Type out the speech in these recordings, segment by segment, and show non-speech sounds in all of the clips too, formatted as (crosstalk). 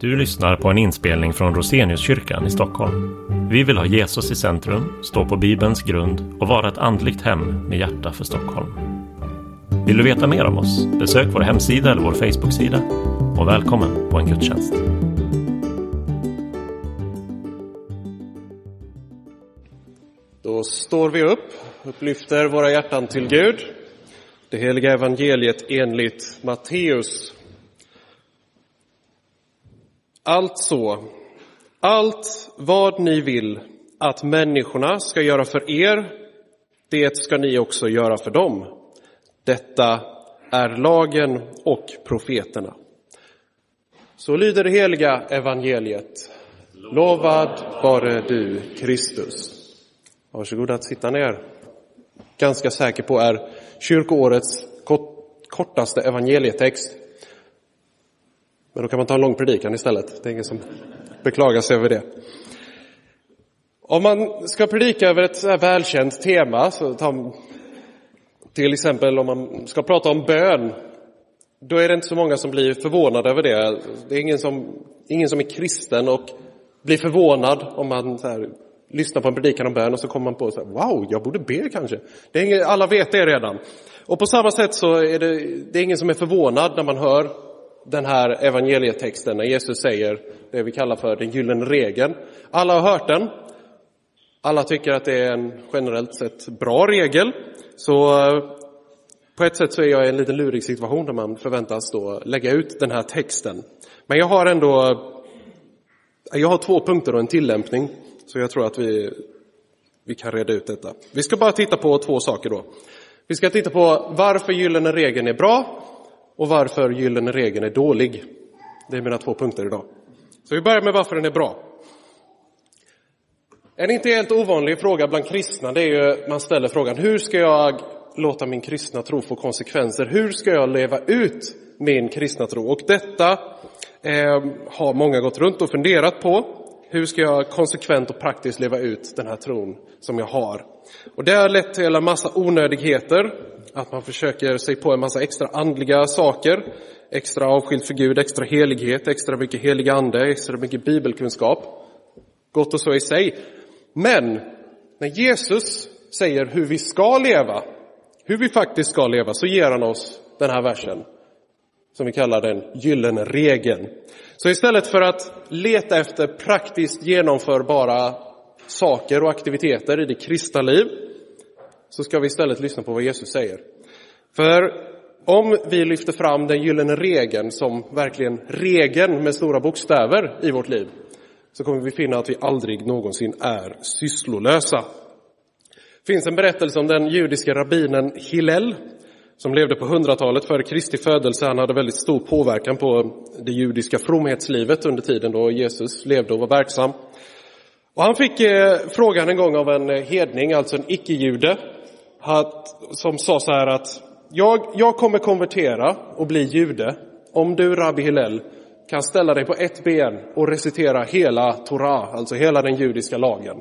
Du lyssnar på en inspelning från Roseniuskyrkan i Stockholm. Vi vill ha Jesus i centrum, stå på Bibelns grund och vara ett andligt hem med hjärta för Stockholm. Vill du veta mer om oss? Besök vår hemsida eller vår Facebooksida. Och välkommen på en gudstjänst. Då står vi upp, upplyfter våra hjärtan till Gud. Det heliga evangeliet enligt Matteus. Alltså, allt vad ni vill att människorna ska göra för er, det ska ni också göra för dem. Detta är lagen och profeterna. Så lyder det heliga evangeliet. Lovad vare du, Kristus. Varsågod att sitta ner. Ganska säker på är kyrkoårets kortaste evangelietext. Men då kan man ta en lång predikan istället. Det är ingen som beklagar sig över det. Om man ska predika över ett så här välkänt tema, så ta, till exempel om man ska prata om bön, då är det inte så många som blir förvånade över det. Det är ingen som, ingen som är kristen och blir förvånad om man så här, lyssnar på en predikan om bön och så kommer man på så här, wow, jag borde be kanske. Det är ingen, alla vet det redan. Och på samma sätt så är det, det är ingen som är förvånad när man hör den här evangelietexten när Jesus säger det vi kallar för den gyllene regeln. Alla har hört den. Alla tycker att det är en generellt sett bra regel. Så eh, på ett sätt så är jag i en liten lurig situation där man förväntas då lägga ut den här texten. Men jag har ändå eh, jag har två punkter och en tillämpning, så jag tror att vi, vi kan reda ut detta. Vi ska bara titta på två saker då. Vi ska titta på varför gyllene regeln är bra och varför gyllene regeln är dålig. Det är mina två punkter idag. Så vi börjar med varför den är bra. En inte helt ovanlig fråga bland kristna det är ju, man ställer frågan, hur ska jag låta min kristna tro få konsekvenser? Hur ska jag leva ut min kristna tro? Och detta eh, har många gått runt och funderat på. Hur ska jag konsekvent och praktiskt leva ut den här tron som jag har? Och det har lett till en massa onödigheter, att man försöker sig på en massa extra andliga saker, extra avskilt för Gud, extra helighet, extra mycket helig ande, extra mycket bibelkunskap. Gott och så i sig. Men när Jesus säger hur vi ska leva, hur vi faktiskt ska leva, så ger han oss den här versen som vi kallar den gyllene regeln. Så istället för att leta efter praktiskt genomförbara saker och aktiviteter i det kristna liv, så ska vi istället lyssna på vad Jesus säger. För om vi lyfter fram den gyllene regeln som verkligen regeln med stora bokstäver i vårt liv, så kommer vi finna att vi aldrig någonsin är sysslolösa. Det finns en berättelse om den judiska rabbinen Hillel som levde på 100-talet före Kristi födelse. Han hade väldigt stor påverkan på det judiska fromhetslivet under tiden då Jesus levde och var verksam. Och han fick eh, frågan en gång av en eh, hedning, alltså en icke-jude, som sa så här att jag, jag kommer konvertera och bli jude om du, rabbi Hillel, kan ställa dig på ett ben och recitera hela Torah, alltså hela den judiska lagen.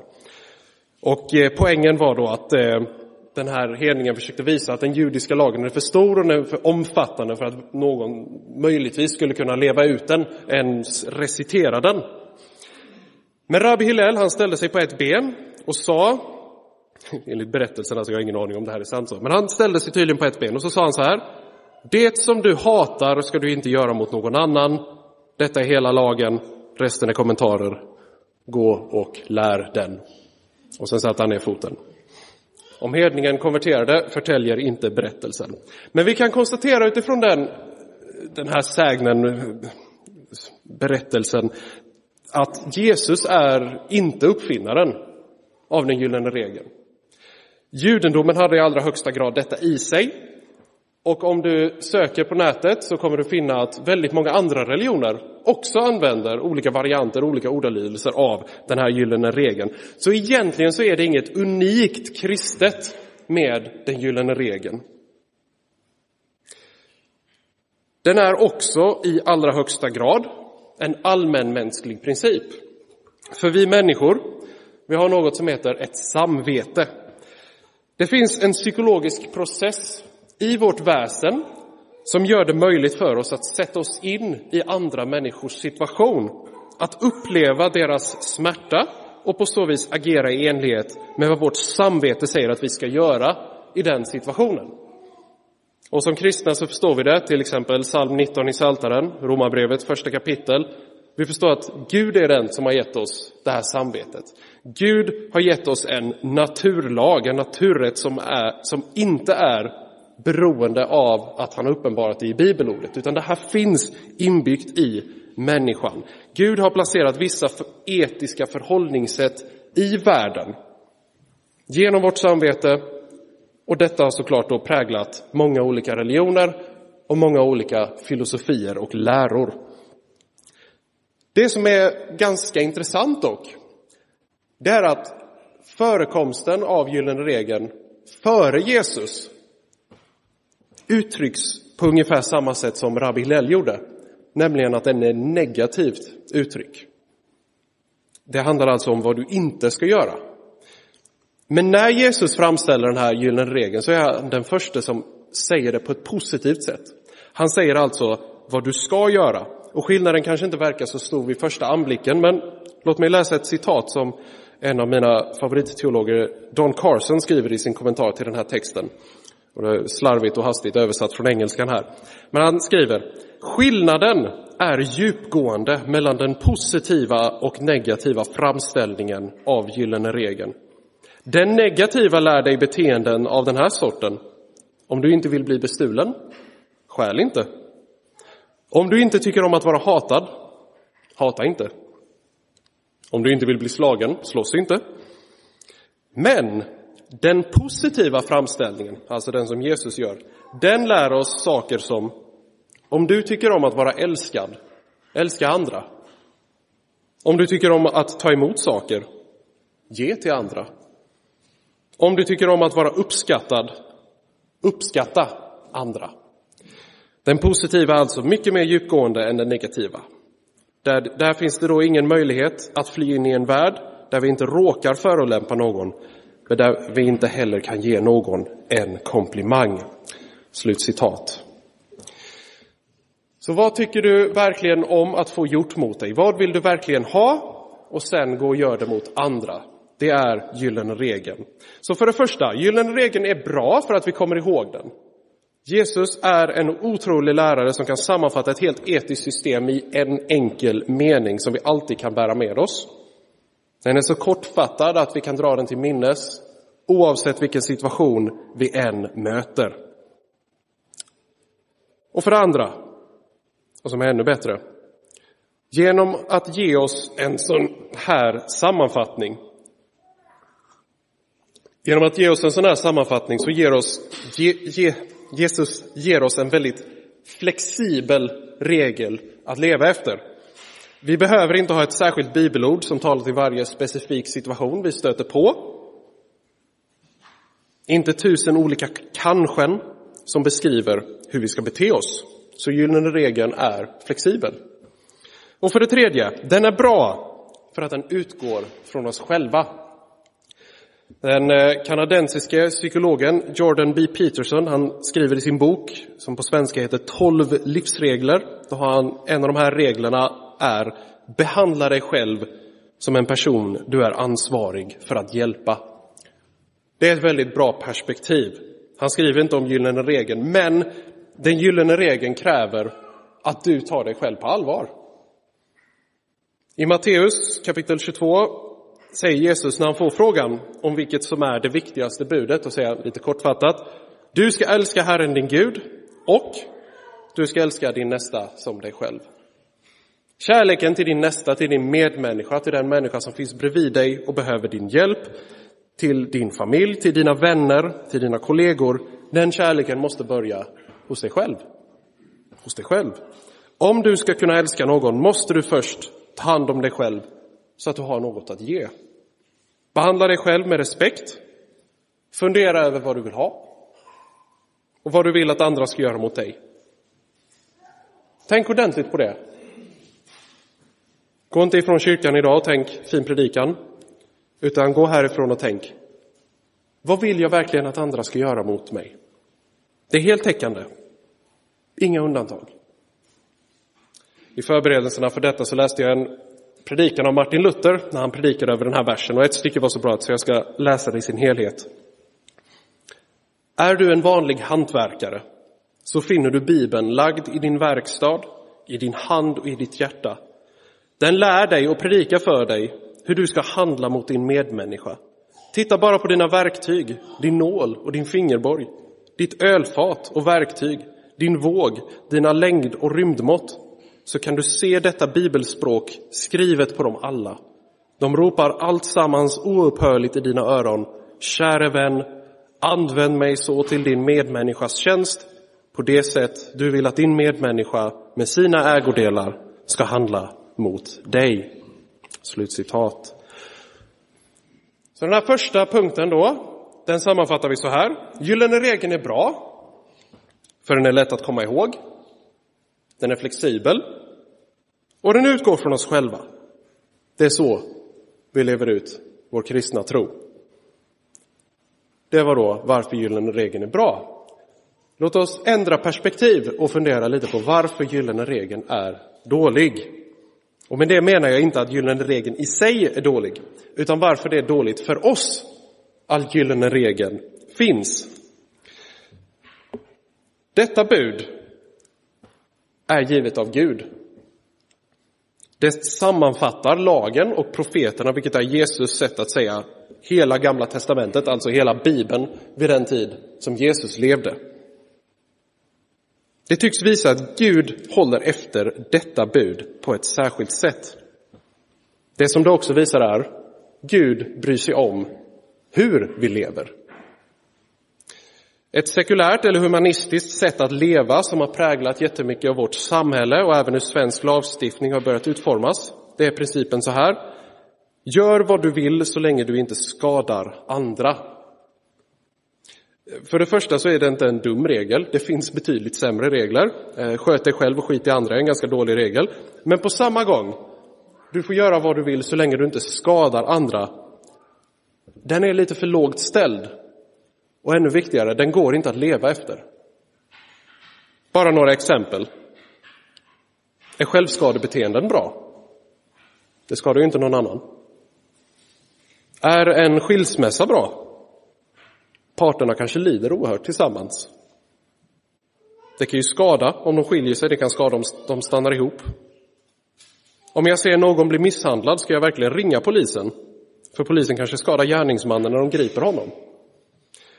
Och eh, poängen var då att eh, den här hedningen försökte visa att den judiska lagen är för stor och för omfattande för att någon möjligtvis skulle kunna leva ut den, ens recitera den. Men Rabbi Hillel, han ställde sig på ett ben och sa, (laughs) enligt berättelsen, alltså jag har ingen aning om det här är sant, men han ställde sig tydligen på ett ben och så sa han så här, det som du hatar ska du inte göra mot någon annan, detta är hela lagen, resten är kommentarer, gå och lär den. Och sen satte han ner foten. Om hedningen konverterade förtäljer inte berättelsen. Men vi kan konstatera utifrån den, den här sägnen, berättelsen, att Jesus är inte uppfinnaren av den gyllene regeln. Judendomen hade i allra högsta grad detta i sig. Och om du söker på nätet så kommer du finna att väldigt många andra religioner också använder olika varianter, olika ordalydelser av den här gyllene regeln. Så egentligen så är det inget unikt kristet med den gyllene regeln. Den är också i allra högsta grad en allmänmänsklig princip. För vi människor, vi har något som heter ett samvete. Det finns en psykologisk process i vårt väsen som gör det möjligt för oss att sätta oss in i andra människors situation, att uppleva deras smärta och på så vis agera i enlighet med vad vårt samvete säger att vi ska göra i den situationen. Och som kristna så förstår vi det, till exempel psalm 19 i Saltaren, Romarbrevet första kapitel. Vi förstår att Gud är den som har gett oss det här samvetet. Gud har gett oss en naturlag, en naturrätt som, är, som inte är beroende av att han har uppenbarat det i bibelordet, utan det här finns inbyggt i människan. Gud har placerat vissa etiska förhållningssätt i världen genom vårt samvete och detta har såklart då präglat många olika religioner och många olika filosofier och läror. Det som är ganska intressant dock, det är att förekomsten av gyllene regeln före Jesus uttrycks på ungefär samma sätt som Rabbi Hillel gjorde, nämligen att den är negativt uttryck. Det handlar alltså om vad du inte ska göra. Men när Jesus framställer den här gyllene regeln så är han den första som säger det på ett positivt sätt. Han säger alltså vad du ska göra. Och skillnaden kanske inte verkar så stor vid första anblicken, men låt mig läsa ett citat som en av mina favoritteologer, Don Carson, skriver i sin kommentar till den här texten. Och det är slarvigt och hastigt översatt från engelskan här. Men han skriver, skillnaden är djupgående mellan den positiva och negativa framställningen av gyllene regeln. Den negativa lär dig beteenden av den här sorten. Om du inte vill bli bestulen, skäl inte. Om du inte tycker om att vara hatad, hata inte. Om du inte vill bli slagen, slåss inte. Men den positiva framställningen, alltså den som Jesus gör, den lär oss saker som om du tycker om att vara älskad, älska andra. Om du tycker om att ta emot saker, ge till andra. Om du tycker om att vara uppskattad, uppskatta andra. Den positiva är alltså mycket mer djupgående än den negativa. Där, där finns det då ingen möjlighet att fly in i en värld där vi inte råkar förolämpa någon, men där vi inte heller kan ge någon en komplimang. Slutcitat. Så vad tycker du verkligen om att få gjort mot dig? Vad vill du verkligen ha? Och sen gå och gör det mot andra. Det är gyllene regeln. Så för det första, gyllene regeln är bra för att vi kommer ihåg den. Jesus är en otrolig lärare som kan sammanfatta ett helt etiskt system i en enkel mening som vi alltid kan bära med oss. Den är så kortfattad att vi kan dra den till minnes oavsett vilken situation vi än möter. Och för det andra, och som är ännu bättre, genom att ge oss en sån här sammanfattning Genom att ge oss en sån här sammanfattning så ger oss, ge, ge, Jesus ger oss en väldigt flexibel regel att leva efter. Vi behöver inte ha ett särskilt bibelord som talar till varje specifik situation vi stöter på. Inte tusen olika kanske som beskriver hur vi ska bete oss. Så gyllene regeln är flexibel. Och för det tredje, den är bra för att den utgår från oss själva. Den eh, kanadensiske psykologen Jordan B. Peterson, han skriver i sin bok, som på svenska heter 12 livsregler, då har han, en av de här reglerna är behandla dig själv som en person du är ansvarig för att hjälpa. Det är ett väldigt bra perspektiv. Han skriver inte om gyllene regeln, men den gyllene regeln kräver att du tar dig själv på allvar. I Matteus kapitel 22 säger Jesus när han får frågan om vilket som är det viktigaste budet och säger lite kortfattat. Du ska älska Herren din Gud och du ska älska din nästa som dig själv. Kärleken till din nästa, till din medmänniska, till den människa som finns bredvid dig och behöver din hjälp, till din familj, till dina vänner, till dina kollegor. Den kärleken måste börja hos dig själv. Hos dig själv. Om du ska kunna älska någon måste du först ta hand om dig själv så att du har något att ge. Behandla dig själv med respekt. Fundera över vad du vill ha och vad du vill att andra ska göra mot dig. Tänk ordentligt på det. Gå inte ifrån kyrkan idag och tänk fin predikan, utan gå härifrån och tänk. Vad vill jag verkligen att andra ska göra mot mig? Det är heltäckande. Inga undantag. I förberedelserna för detta så läste jag en predikan av Martin Luther när han predikade över den här versen och ett stycke var så bra så jag ska läsa det i sin helhet. Är du en vanlig hantverkare så finner du Bibeln lagd i din verkstad, i din hand och i ditt hjärta. Den lär dig och predikar för dig hur du ska handla mot din medmänniska. Titta bara på dina verktyg, din nål och din fingerborg, ditt ölfat och verktyg, din våg, dina längd och rymdmått, så kan du se detta bibelspråk skrivet på dem alla. De ropar allt sammans oupphörligt i dina öron. Käre vän, använd mig så till din medmänniskas tjänst på det sätt du vill att din medmänniska med sina ägodelar ska handla mot dig. Slutcitat. Så den här första punkten då, den sammanfattar vi så här. Gyllene regeln är bra, för den är lätt att komma ihåg. Den är flexibel och den utgår från oss själva. Det är så vi lever ut vår kristna tro. Det var då varför gyllene regeln är bra. Låt oss ändra perspektiv och fundera lite på varför gyllene regeln är dålig. Och med det menar jag inte att gyllene regeln i sig är dålig, utan varför det är dåligt för oss att gyllene regeln finns. Detta bud är givet av Gud. Det sammanfattar lagen och profeterna, vilket är Jesus sätt att säga hela gamla testamentet, alltså hela bibeln vid den tid som Jesus levde. Det tycks visa att Gud håller efter detta bud på ett särskilt sätt. Det som det också visar är, Gud bryr sig om hur vi lever. Ett sekulärt eller humanistiskt sätt att leva som har präglat jättemycket av vårt samhälle och även hur svensk lagstiftning har börjat utformas. Det är principen så här. Gör vad du vill så länge du inte skadar andra. För det första så är det inte en dum regel. Det finns betydligt sämre regler. Eh, sköt dig själv och skit i andra är en ganska dålig regel. Men på samma gång, du får göra vad du vill så länge du inte skadar andra. Den är lite för lågt ställd. Och ännu viktigare, den går inte att leva efter. Bara några exempel. Är självskadebeteenden bra? Det skadar ju inte någon annan. Är en skilsmässa bra? Parterna kanske lider oerhört tillsammans. Det kan ju skada om de skiljer sig, det kan skada om de stannar ihop. Om jag ser någon bli misshandlad, ska jag verkligen ringa polisen? För polisen kanske skadar gärningsmannen när de griper honom.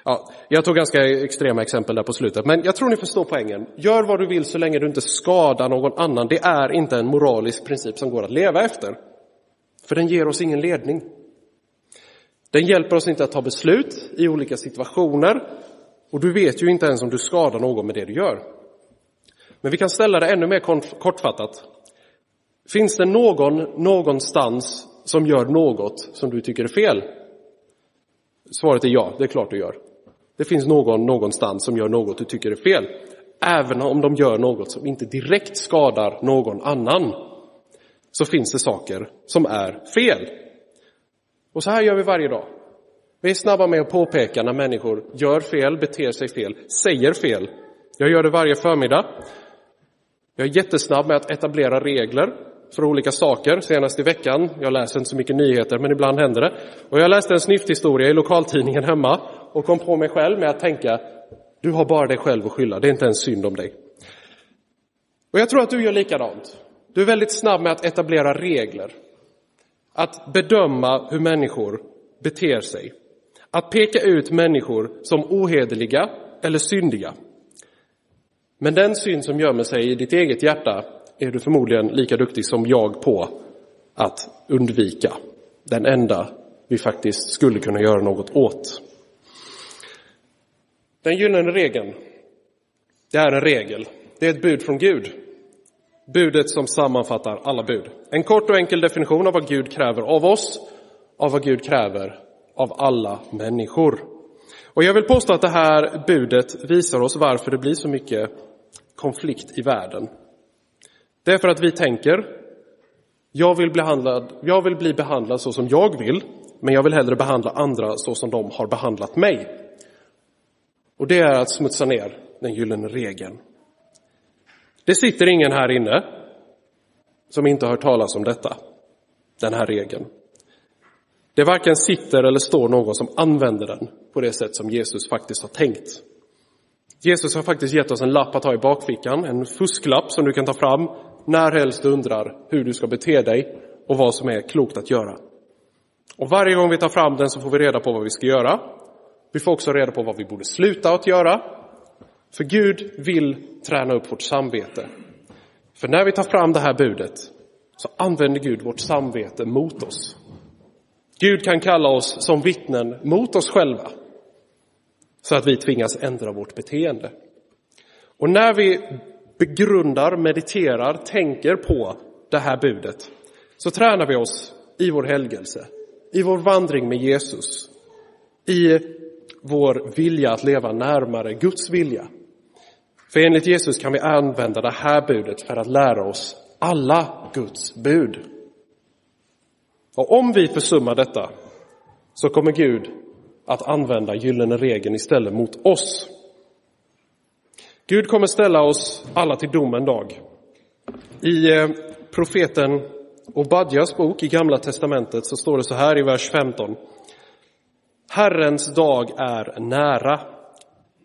Ja, jag tog ganska extrema exempel där på slutet, men jag tror ni förstår poängen. Gör vad du vill så länge du inte skadar någon annan. Det är inte en moralisk princip som går att leva efter. För den ger oss ingen ledning. Den hjälper oss inte att ta beslut i olika situationer och du vet ju inte ens om du skadar någon med det du gör. Men vi kan ställa det ännu mer kortfattat. Finns det någon någonstans som gör något som du tycker är fel? Svaret är ja, det är klart du gör. Det finns någon någonstans som gör något du tycker är fel. Även om de gör något som inte direkt skadar någon annan så finns det saker som är fel. Och så här gör vi varje dag. Vi är snabba med att påpeka när människor gör fel, beter sig fel, säger fel. Jag gör det varje förmiddag. Jag är jättesnabb med att etablera regler för olika saker. Senast i veckan, jag läser inte så mycket nyheter, men ibland händer det. Och jag läste en snyfthistoria i lokaltidningen hemma och kom på mig själv med att tänka, du har bara dig själv att skylla, det är inte ens synd om dig. Och jag tror att du gör likadant. Du är väldigt snabb med att etablera regler. Att bedöma hur människor beter sig. Att peka ut människor som ohederliga eller syndiga. Men den synd som gömmer sig i ditt eget hjärta är du förmodligen lika duktig som jag på att undvika. Den enda vi faktiskt skulle kunna göra något åt. Den gyllene regeln, det är en regel. Det är ett bud från Gud. Budet som sammanfattar alla bud. En kort och enkel definition av vad Gud kräver av oss, av vad Gud kräver av alla människor. Och jag vill påstå att det här budet visar oss varför det blir så mycket konflikt i världen. Det är för att vi tänker, jag vill, behandlad, jag vill bli behandlad så som jag vill, men jag vill hellre behandla andra så som de har behandlat mig. Och det är att smutsa ner den gyllene regeln. Det sitter ingen här inne som inte har hört talas om detta, den här regeln. Det varken sitter eller står någon som använder den på det sätt som Jesus faktiskt har tänkt. Jesus har faktiskt gett oss en lapp att ha i bakfickan, en fusklapp som du kan ta fram när helst du undrar hur du ska bete dig och vad som är klokt att göra. Och varje gång vi tar fram den så får vi reda på vad vi ska göra. Vi får också reda på vad vi borde sluta att göra. För Gud vill träna upp vårt samvete. För när vi tar fram det här budet så använder Gud vårt samvete mot oss. Gud kan kalla oss som vittnen mot oss själva så att vi tvingas ändra vårt beteende. Och när vi begrundar, mediterar, tänker på det här budet så tränar vi oss i vår helgelse, i vår vandring med Jesus, i vår vilja att leva närmare Guds vilja. För enligt Jesus kan vi använda det här budet för att lära oss alla Guds bud. Och om vi försummar detta så kommer Gud att använda gyllene regeln istället mot oss. Gud kommer ställa oss alla till dom en dag. I eh, profeten Obadjas bok i Gamla testamentet så står det så här i vers 15. Herrens dag är nära.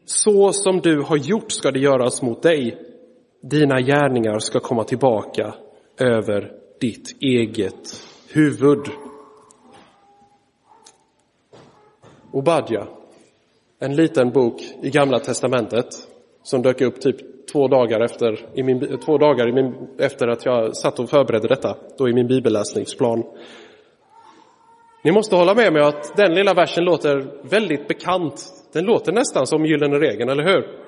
Så som du har gjort ska det göras mot dig. Dina gärningar ska komma tillbaka över ditt eget huvud. Obadja, en liten bok i Gamla testamentet som dök upp typ två dagar efter, i min, två dagar i min, efter att jag satt och förberedde detta, då i min bibelläsningsplan. Ni måste hålla med mig att den lilla versen låter väldigt bekant. Den låter nästan som Gyllene regeln, eller hur?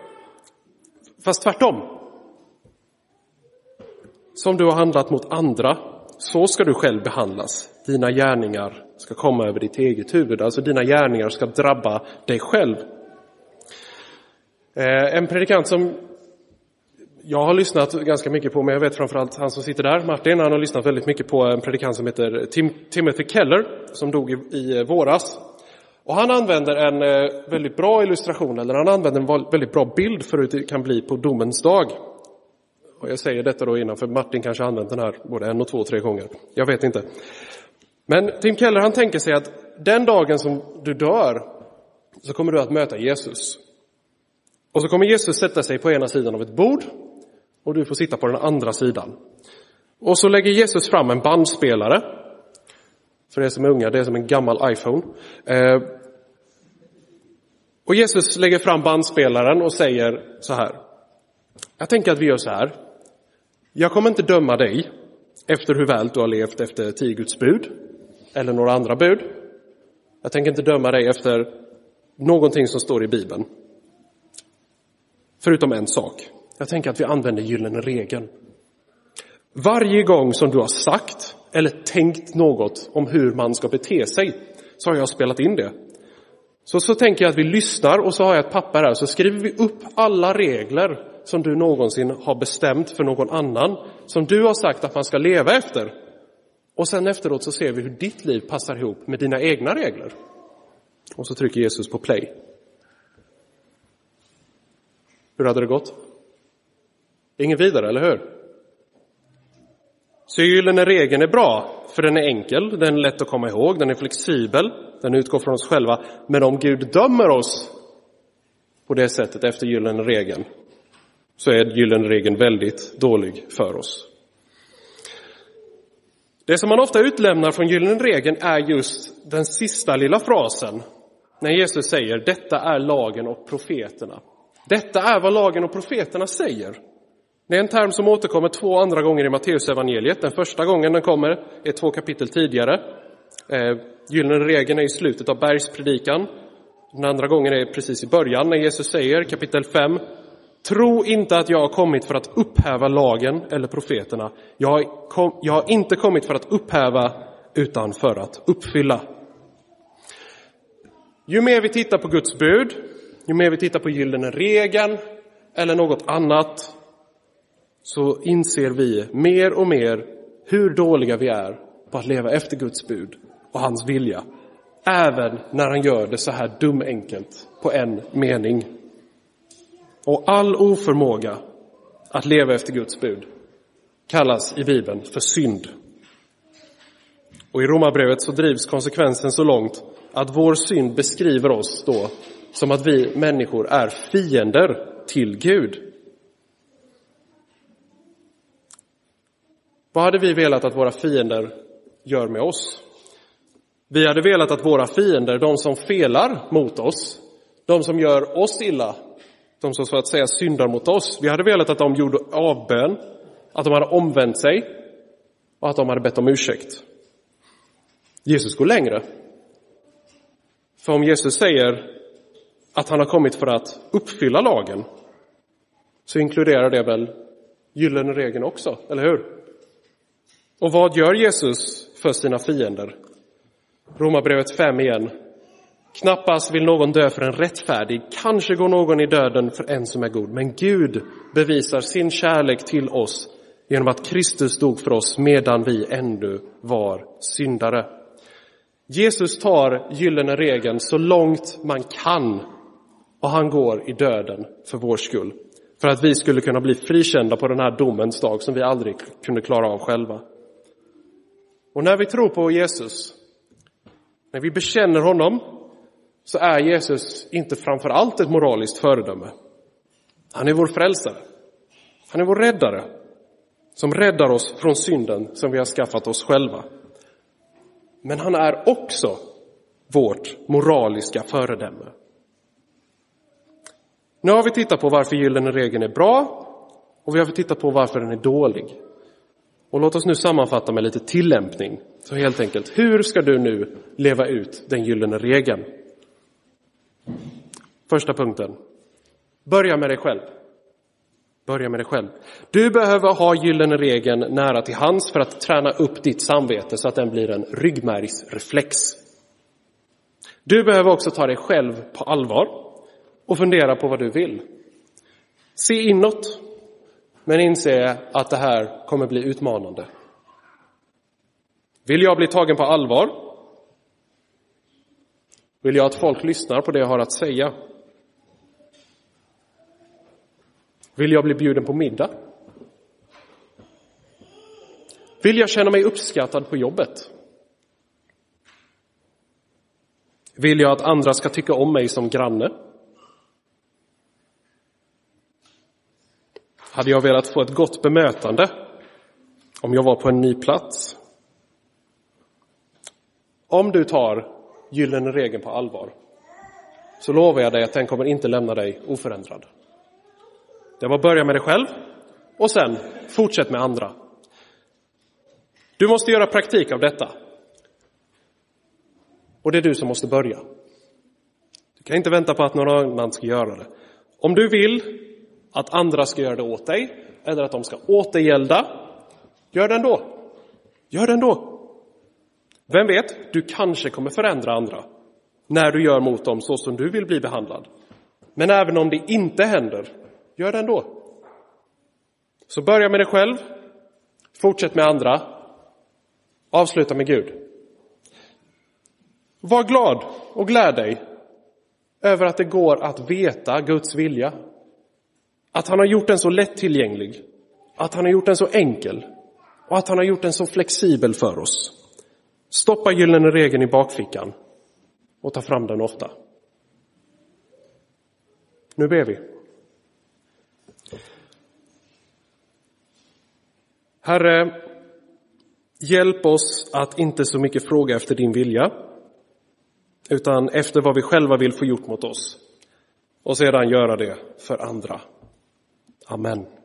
Fast tvärtom. Som du har handlat mot andra, så ska du själv behandlas. Dina gärningar ska komma över ditt eget huvud, alltså dina gärningar ska drabba dig själv. Eh, en predikant som jag har lyssnat ganska mycket på, men jag vet framförallt han som sitter där, Martin, han har lyssnat väldigt mycket på en predikant som heter Tim, Timothy Keller, som dog i, i eh, våras. Och han använder en eh, väldigt bra illustration, eller han använder en väldigt bra bild för hur det kan bli på domens dag. Och jag säger detta då innan, för Martin kanske har använt den här både en och två, tre gånger. Jag vet inte. Men Tim Keller han tänker sig att den dagen som du dör så kommer du att möta Jesus. Och så kommer Jesus sätta sig på ena sidan av ett bord och du får sitta på den andra sidan. Och så lägger Jesus fram en bandspelare. För er som är unga, det är som en gammal iPhone. Eh, och Jesus lägger fram bandspelaren och säger så här. Jag tänker att vi gör så här. Jag kommer inte döma dig efter hur väl du har levt efter tio Guds bud eller några andra bud. Jag tänker inte döma dig efter någonting som står i Bibeln. Förutom en sak. Jag tänker att vi använder gyllene regeln. Varje gång som du har sagt eller tänkt något om hur man ska bete sig så har jag spelat in det. Så, så tänker jag att vi lyssnar och så har jag ett papper här så skriver vi upp alla regler som du någonsin har bestämt för någon annan, som du har sagt att man ska leva efter. Och sen efteråt så ser vi hur ditt liv passar ihop med dina egna regler. Och så trycker Jesus på play. Hur hade det gått? Ingen vidare, eller hur? Så gyllene regeln är bra, för den är enkel, den är lätt att komma ihåg, den är flexibel, den utgår från oss själva. Men om Gud dömer oss på det sättet efter gyllene regeln, så är gyllene regeln väldigt dålig för oss. Det som man ofta utlämnar från gyllene regeln är just den sista lilla frasen när Jesus säger detta är lagen och profeterna. Detta är vad lagen och profeterna säger. Det är en term som återkommer två andra gånger i Matteusevangeliet. Den första gången den kommer är två kapitel tidigare. Eh, gyllene regeln är i slutet av bergspredikan. Den andra gången är precis i början när Jesus säger, kapitel 5, Tro inte att jag har kommit för att upphäva lagen eller profeterna. Jag har, kom, jag har inte kommit för att upphäva utan för att uppfylla. Ju mer vi tittar på Guds bud, ju mer vi tittar på gyllene regeln eller något annat, så inser vi mer och mer hur dåliga vi är på att leva efter Guds bud och hans vilja. Även när han gör det så här dumenkelt på en mening. Och all oförmåga att leva efter Guds bud kallas i Bibeln för synd. Och i Romarbrevet så drivs konsekvensen så långt att vår synd beskriver oss då som att vi människor är fiender till Gud. Vad hade vi velat att våra fiender gör med oss? Vi hade velat att våra fiender, de som felar mot oss, de som gör oss illa, de som så att säga syndar mot oss, vi hade velat att de gjorde avbön, att de hade omvänt sig och att de hade bett om ursäkt. Jesus går längre. För om Jesus säger att han har kommit för att uppfylla lagen så inkluderar det väl gyllene regeln också, eller hur? Och vad gör Jesus för sina fiender? Romarbrevet 5 igen. Knappast vill någon dö för en rättfärdig, kanske går någon i döden för en som är god. Men Gud bevisar sin kärlek till oss genom att Kristus dog för oss medan vi ännu var syndare. Jesus tar gyllene regeln så långt man kan och han går i döden för vår skull. För att vi skulle kunna bli frikända på den här domens dag som vi aldrig kunde klara av själva. Och när vi tror på Jesus, när vi bekänner honom, så är Jesus inte framför allt ett moraliskt föredöme. Han är vår frälsare. Han är vår räddare som räddar oss från synden som vi har skaffat oss själva. Men han är också vårt moraliska föredöme. Nu har vi tittat på varför gyllene regeln är bra och vi har tittat på varför den är dålig. Och låt oss nu sammanfatta med lite tillämpning. Så helt enkelt, hur ska du nu leva ut den gyllene regeln? Första punkten. Börja med dig själv. Börja med dig själv. Du behöver ha gyllene regeln nära till hands för att träna upp ditt samvete så att den blir en ryggmärgsreflex. Du behöver också ta dig själv på allvar och fundera på vad du vill. Se inåt men inse att det här kommer bli utmanande. Vill jag bli tagen på allvar? Vill jag att folk lyssnar på det jag har att säga? Vill jag bli bjuden på middag? Vill jag känna mig uppskattad på jobbet? Vill jag att andra ska tycka om mig som granne? Hade jag velat få ett gott bemötande om jag var på en ny plats. Om du tar gyllene regeln på allvar så lovar jag dig att den kommer inte lämna dig oförändrad. Det var börja med dig själv och sen fortsätt med andra. Du måste göra praktik av detta. Och det är du som måste börja. Du kan inte vänta på att någon annan ska göra det. Om du vill att andra ska göra det åt dig eller att de ska återgälda. Gör det ändå. Gör det ändå. Vem vet, du kanske kommer förändra andra när du gör mot dem så som du vill bli behandlad. Men även om det inte händer, gör det ändå. Så börja med dig själv, fortsätt med andra, avsluta med Gud. Var glad och gläd dig över att det går att veta Guds vilja att han har gjort den så lättillgänglig, att han har gjort den så enkel och att han har gjort den så flexibel för oss. Stoppa gyllene regeln i bakfickan och ta fram den ofta. Nu ber vi. Herre, hjälp oss att inte så mycket fråga efter din vilja, utan efter vad vi själva vill få gjort mot oss och sedan göra det för andra. Amen.